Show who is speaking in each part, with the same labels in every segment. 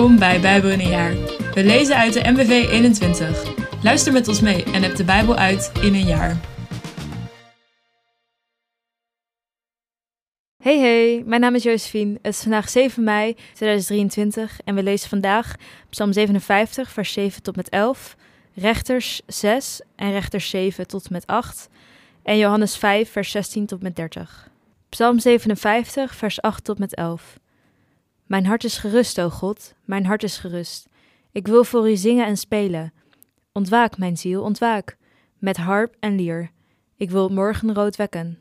Speaker 1: Welkom bij Bijbel in een jaar. We lezen uit de MBV 21. Luister met ons mee en heb de Bijbel uit in een jaar.
Speaker 2: Hey hey, mijn naam is Josephine. Het is vandaag 7 mei 2023 en we lezen vandaag Psalm 57, vers 7 tot met 11, Rechters 6 en Rechters 7 tot met 8 en Johannes 5, vers 16 tot met 30. Psalm 57, vers 8 tot met 11. Mijn hart is gerust, o God, mijn hart is gerust. Ik wil voor u zingen en spelen. Ontwaak, mijn ziel, ontwaak, met harp en lier. Ik wil morgenrood wekken.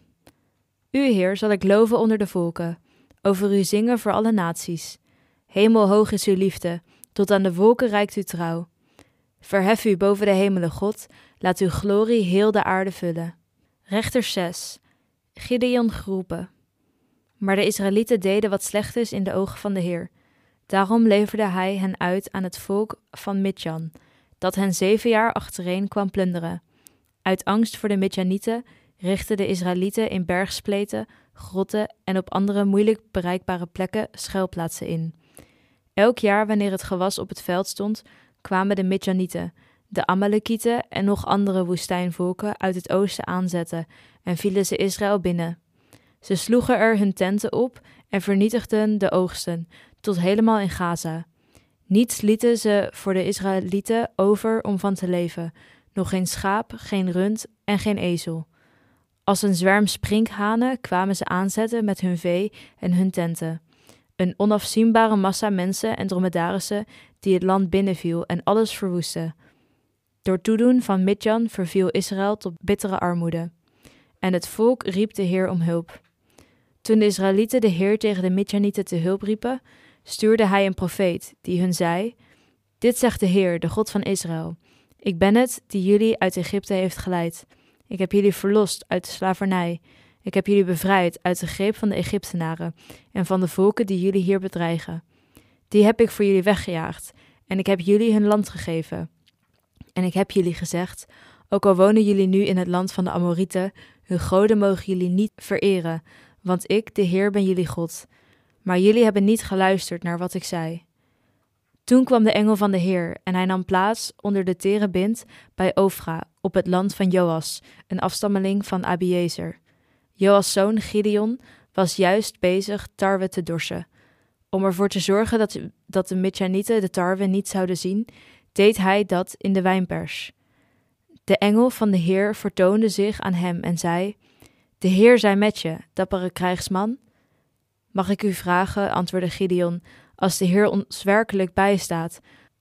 Speaker 2: U, Heer, zal ik loven onder de volken, over u zingen voor alle naties. Hemelhoog is uw liefde, tot aan de wolken reikt uw trouw. Verhef u boven de hemelen, God, laat uw glorie heel de aarde vullen. Rechter 6. Gideon geroepen. Maar de Israëlieten deden wat slecht is in de ogen van de Heer. Daarom leverde hij hen uit aan het volk van Midjan, dat hen zeven jaar achtereen kwam plunderen. Uit angst voor de Midjanieten richtten de Israëlieten in bergspleten, grotten en op andere moeilijk bereikbare plekken schuilplaatsen in. Elk jaar wanneer het gewas op het veld stond, kwamen de Midjanieten, de Amalekieten en nog andere woestijnvolken uit het oosten aanzetten en vielen ze Israël binnen. Ze sloegen er hun tenten op en vernietigden de oogsten, tot helemaal in Gaza. Niets lieten ze voor de Israëlieten over om van te leven, nog geen schaap, geen rund en geen ezel. Als een zwerm sprinkhanen kwamen ze aanzetten met hun vee en hun tenten. Een onafzienbare massa mensen en dromedarissen die het land binnenviel en alles verwoestte. Door toedoen van Midjan verviel Israël tot bittere armoede. En het volk riep de Heer om hulp. Toen de Israëlieten de Heer tegen de Midjanieten te hulp riepen, stuurde hij een profeet, die hun zei: Dit zegt de Heer, de God van Israël: Ik ben het die jullie uit Egypte heeft geleid. Ik heb jullie verlost uit de slavernij. Ik heb jullie bevrijd uit de greep van de Egyptenaren en van de volken die jullie hier bedreigen. Die heb ik voor jullie weggejaagd, en ik heb jullie hun land gegeven. En ik heb jullie gezegd: Ook al wonen jullie nu in het land van de Amorieten, hun goden mogen jullie niet vereren, want ik, de Heer, ben jullie God. Maar jullie hebben niet geluisterd naar wat ik zei. Toen kwam de engel van de Heer en hij nam plaats onder de terebint bij Ofra op het land van Joas, een afstammeling van Abiezer. Joas' zoon Gideon was juist bezig tarwe te dorsen. Om ervoor te zorgen dat, dat de Midjanieten de tarwe niet zouden zien, deed hij dat in de wijnpers. De engel van de Heer vertoonde zich aan hem en zei: De Heer zij met je, dappere krijgsman. Mag ik u vragen, antwoordde Gideon, als de Heer ons werkelijk bijstaat,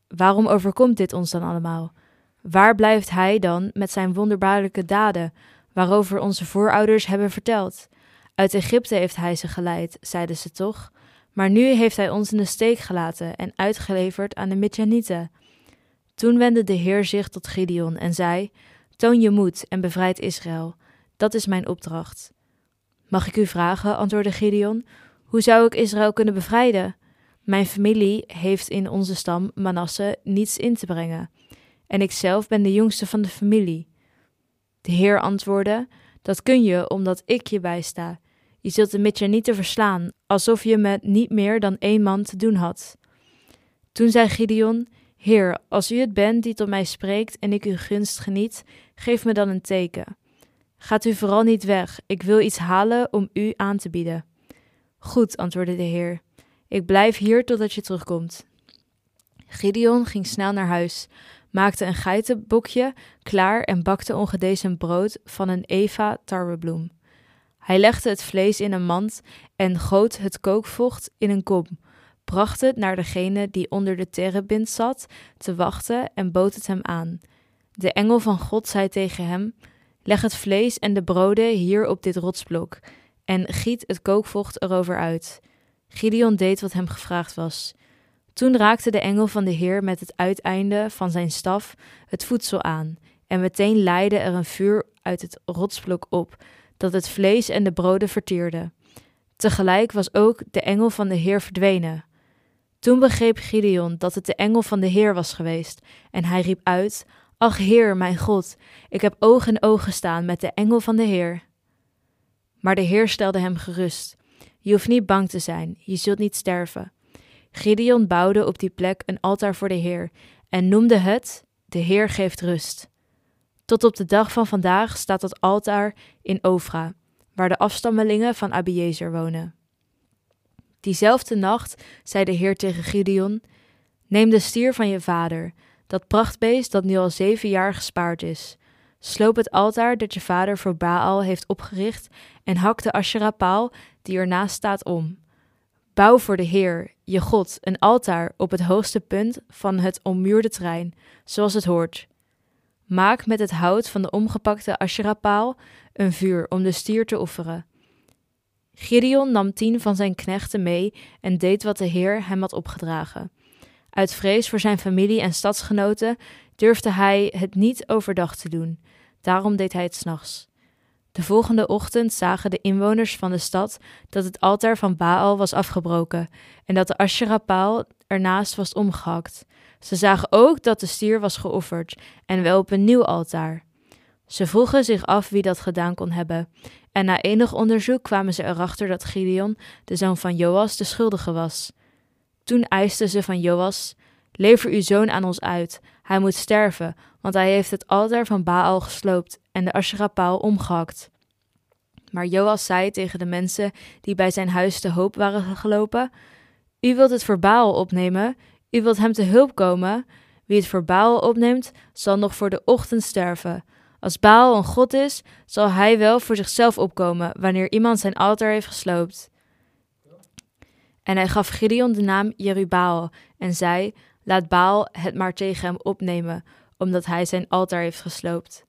Speaker 2: waarom overkomt dit ons dan allemaal? Waar blijft Hij dan met zijn wonderbaarlijke daden, waarover onze voorouders hebben verteld? Uit Egypte heeft Hij ze geleid, zeiden ze toch? Maar nu heeft Hij ons in de steek gelaten en uitgeleverd aan de Midjanieten. Toen wendde de Heer zich tot Gideon en zei: Toon je moed en bevrijd Israël. Dat is mijn opdracht. Mag ik u vragen, antwoordde Gideon, hoe zou ik Israël kunnen bevrijden? Mijn familie heeft in onze stam Manasse niets in te brengen, en ik zelf ben de jongste van de familie. De Heer antwoordde: Dat kun je omdat ik je bijsta. Je zult de Midjanieten verslaan, alsof je met niet meer dan één man te doen had. Toen zei Gideon: Heer, als u het bent die tot mij spreekt en ik uw gunst geniet, geef me dan een teken. Gaat u vooral niet weg, ik wil iets halen om u aan te bieden. Goed, antwoordde de Heer. Ik blijf hier totdat je terugkomt. Gideon ging snel naar huis, maakte een geitenbokje klaar en bakte ongedezen brood van een eva tarwebloem. Hij legde het vlees in een mand en goot het kookvocht in een kom, bracht het naar degene die onder de terebint zat te wachten en bood het hem aan. De engel van God zei tegen hem: Leg het vlees en de broden hier op dit rotsblok en giet het kookvocht erover uit. Gideon deed wat hem gevraagd was. Toen raakte de engel van de Heer met het uiteinde van zijn staf het voedsel aan, en meteen leidde er een vuur uit het rotsblok op, dat het vlees en de broden verteerde. Tegelijk was ook de engel van de Heer verdwenen. Toen begreep Gideon dat het de engel van de Heer was geweest, en hij riep uit: Ach Heer, mijn God, ik heb oog in oog gestaan met de engel van de Heer. Maar de Heer stelde hem gerust. Je hoeft niet bang te zijn, je zult niet sterven. Gideon bouwde op die plek een altaar voor de Heer en noemde het De Heer geeft rust. Tot op de dag van vandaag staat dat altaar in Ofra, waar de afstammelingen van Abiezer wonen. Diezelfde nacht zei de Heer tegen Gideon: Neem de stier van je vader, dat prachtbeest dat nu al zeven jaar gespaard is. Sloop het altaar dat je vader voor Baal heeft opgericht en hak de Asherah-paal die ernaast staat om. Bouw voor de Heer, je God, een altaar op het hoogste punt van het ommuurde terrein, zoals het hoort. Maak met het hout van de omgepakte Asherah-paal een vuur om de stier te offeren. Gideon nam tien van zijn knechten mee en deed wat de Heer hem had opgedragen. Uit vrees voor zijn familie en stadsgenoten durfde hij het niet overdag te doen. Daarom deed hij het s'nachts. De volgende ochtend zagen de inwoners van de stad dat het altaar van Baal was afgebroken en dat de Asherah-paal ernaast was omgehakt. Ze zagen ook dat de stier was geofferd en wel op een nieuw altaar. Ze vroegen zich af wie dat gedaan kon hebben. En na enig onderzoek kwamen ze erachter dat Gideon, de zoon van Joas, de schuldige was. Toen eisten ze van Joas: Lever uw zoon aan ons uit. Hij moet sterven, want hij heeft het altaar van Baal gesloopt en de Asherah-paal omgehakt. Maar Joas zei tegen de mensen die bij zijn huis te hoop waren gelopen: U wilt het voor Baal opnemen, u wilt hem te hulp komen. Wie het voor Baal opneemt, zal nog voor de ochtend sterven. Als Baal een god is, zal hij wel voor zichzelf opkomen wanneer iemand zijn altaar heeft gesloopt. En hij gaf Gideon de naam Jerubaal en zei: Laat Baal het maar tegen hem opnemen, omdat hij zijn altaar heeft gesloopt.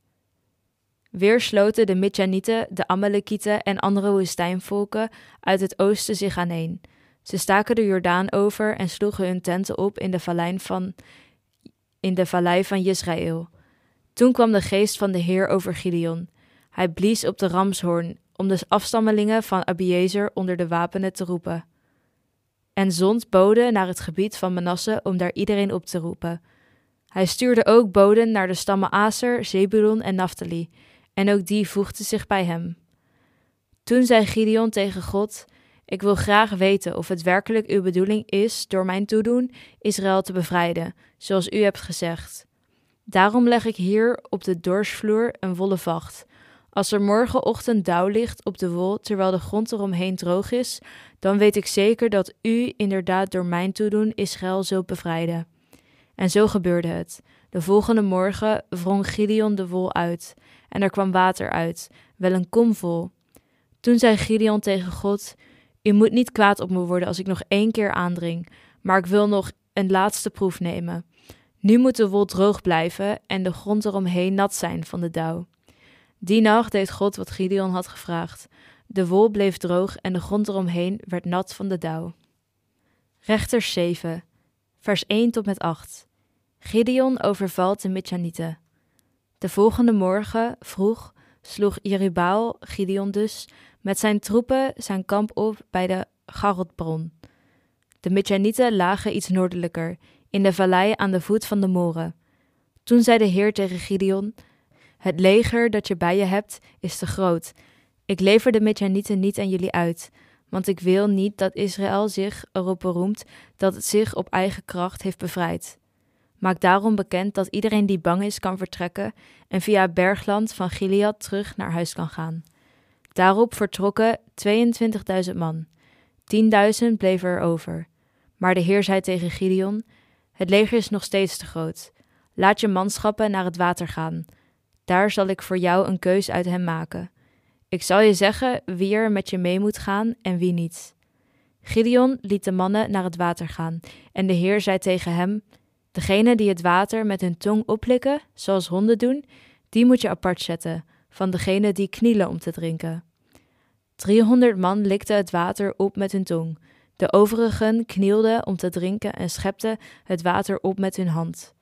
Speaker 2: Weer sloten de Midjanieten, de Amalekieten en andere woestijnvolken uit het oosten zich aaneen. Ze staken de Jordaan over en sloegen hun tenten op in de vallei van, in de vallei van Israël. Toen kwam de geest van de Heer over Gideon. Hij blies op de ramshoorn om de afstammelingen van Abiezer onder de wapenen te roepen. En zond boden naar het gebied van Manasse om daar iedereen op te roepen. Hij stuurde ook boden naar de stammen Aser, Zebulon en Naphtali, en ook die voegden zich bij hem. Toen zei Gideon tegen God: Ik wil graag weten of het werkelijk uw bedoeling is door mijn toedoen Israël te bevrijden, zoals u hebt gezegd. Daarom leg ik hier op de dorsvloer een wollen vacht. Als er morgenochtend dauw ligt op de wol terwijl de grond eromheen droog is, dan weet ik zeker dat u inderdaad door mijn toedoen Israël zult bevrijden. En zo gebeurde het. De volgende morgen wrong Gideon de wol uit, en er kwam water uit, wel een kom vol. Toen zei Gideon tegen God: U moet niet kwaad op me worden als ik nog één keer aandring, maar ik wil nog een laatste proef nemen. Nu moet de wol droog blijven en de grond eromheen nat zijn van de dauw. Die nacht deed God wat Gideon had gevraagd. De wol bleef droog en de grond eromheen werd nat van de dauw. Rechters 7, vers 1 tot met 8. Gideon overvalt de Midjanieten. De volgende morgen, vroeg, sloeg Jerubaal, Gideon dus, met zijn troepen zijn kamp op bij de Garotbron. De Midjanieten lagen iets noordelijker, in de vallei aan de voet van de moren. Toen zei de Heer tegen Gideon: Het leger dat je bij je hebt is te groot. Ik lever de Midjanieten niet aan jullie uit, want ik wil niet dat Israël zich erop beroemt dat het zich op eigen kracht heeft bevrijd. Maak daarom bekend dat iedereen die bang is kan vertrekken en via bergland van Gilead terug naar huis kan gaan. Daarop vertrokken 22.000 man. 10.000 bleven er over. Maar de Heer zei tegen Gideon: het leger is nog steeds te groot. Laat je manschappen naar het water gaan. Daar zal ik voor jou een keus uit hem maken. Ik zal je zeggen wie er met je mee moet gaan en wie niet. Gideon liet de mannen naar het water gaan, en de Heer zei tegen hem: Degene die het water met hun tong oplikken, zoals honden doen, die moet je apart zetten, van degene die knielen om te drinken. Driehonderd man likten het water op met hun tong, de overigen knielden om te drinken en schepten het water op met hun hand.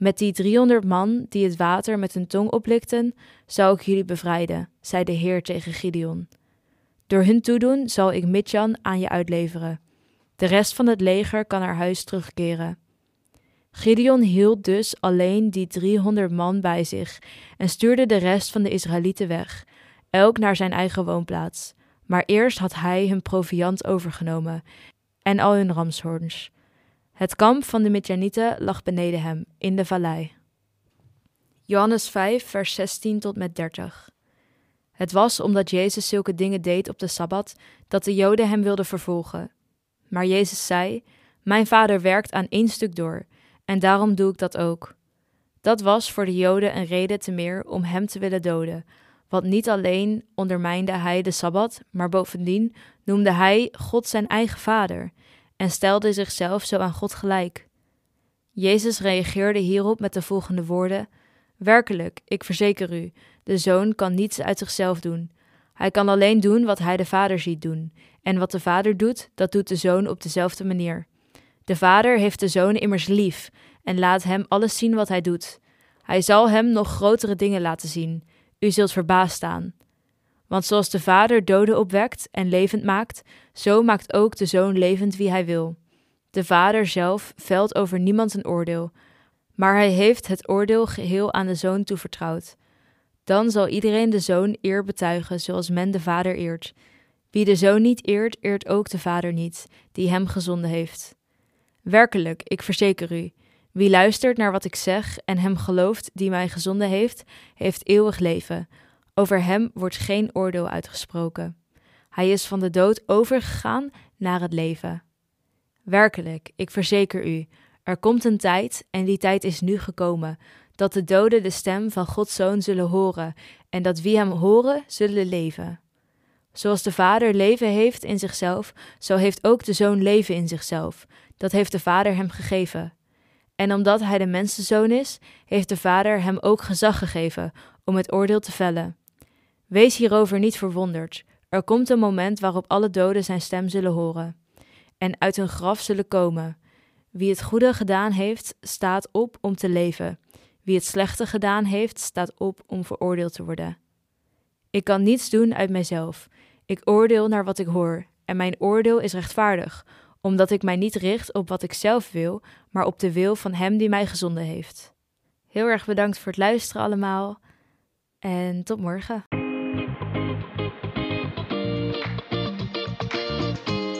Speaker 2: Met die driehonderd man die het water met hun tong oplikten, zal ik jullie bevrijden, zei de Heer tegen Gideon. Door hun toedoen zal ik Midjan aan je uitleveren. De rest van het leger kan naar huis terugkeren. Gideon hield dus alleen die driehonderd man bij zich en stuurde de rest van de Israëlieten weg, elk naar zijn eigen woonplaats. Maar eerst had hij hun proviand overgenomen en al hun ramshoorns. Het kamp van de Midjanieten lag beneden hem, in de vallei. Johannes 5, vers 16 tot met 30. Het was omdat Jezus zulke dingen deed op de Sabbat, dat de Joden hem wilden vervolgen. Maar Jezus zei: Mijn vader werkt aan één stuk door, en daarom doe ik dat ook. Dat was voor de Joden een reden te meer om hem te willen doden, want niet alleen ondermijnde hij de Sabbat, maar bovendien noemde hij God zijn eigen vader en stelde zichzelf zo aan God gelijk. Jezus reageerde hierop met de volgende woorden: Werkelijk, ik verzeker u, de zoon kan niets uit zichzelf doen. Hij kan alleen doen wat hij de vader ziet doen, en wat de vader doet, dat doet de zoon op dezelfde manier. De vader heeft de zoon immers lief en laat hem alles zien wat hij doet. Hij zal hem nog grotere dingen laten zien. U zult verbaasd staan. Want zoals de vader doden opwekt en levend maakt, zo maakt ook de zoon levend wie hij wil. De vader zelf velt over niemand een oordeel, maar hij heeft het oordeel geheel aan de zoon toevertrouwd. Dan zal iedereen de zoon eer betuigen zoals men de vader eert. Wie de zoon niet eert, eert ook de vader niet, die hem gezonden heeft. Werkelijk, ik verzeker u, wie luistert naar wat ik zeg en hem gelooft die mij gezonden heeft, heeft eeuwig leven. Over hem wordt geen oordeel uitgesproken. Hij is van de dood overgegaan naar het leven. Werkelijk, ik verzeker u, er komt een tijd, en die tijd is nu gekomen, dat de doden de stem van Gods Zoon zullen horen, en dat wie hem horen, zullen leven. Zoals de Vader leven heeft in zichzelf, zo heeft ook de Zoon leven in zichzelf. Dat heeft de Vader hem gegeven. En omdat hij de mensenzoon is, heeft de Vader hem ook gezag gegeven om het oordeel te vellen. Wees hierover niet verwonderd. Er komt een moment waarop alle doden zijn stem zullen horen en uit hun graf zullen komen. Wie het goede gedaan heeft, staat op om te leven. Wie het slechte gedaan heeft, staat op om veroordeeld te worden. Ik kan niets doen uit mijzelf. Ik oordeel naar wat ik hoor, en mijn oordeel is rechtvaardig, omdat ik mij niet richt op wat ik zelf wil, maar op de wil van Hem die mij gezonden heeft. Heel erg bedankt voor het luisteren allemaal en tot morgen.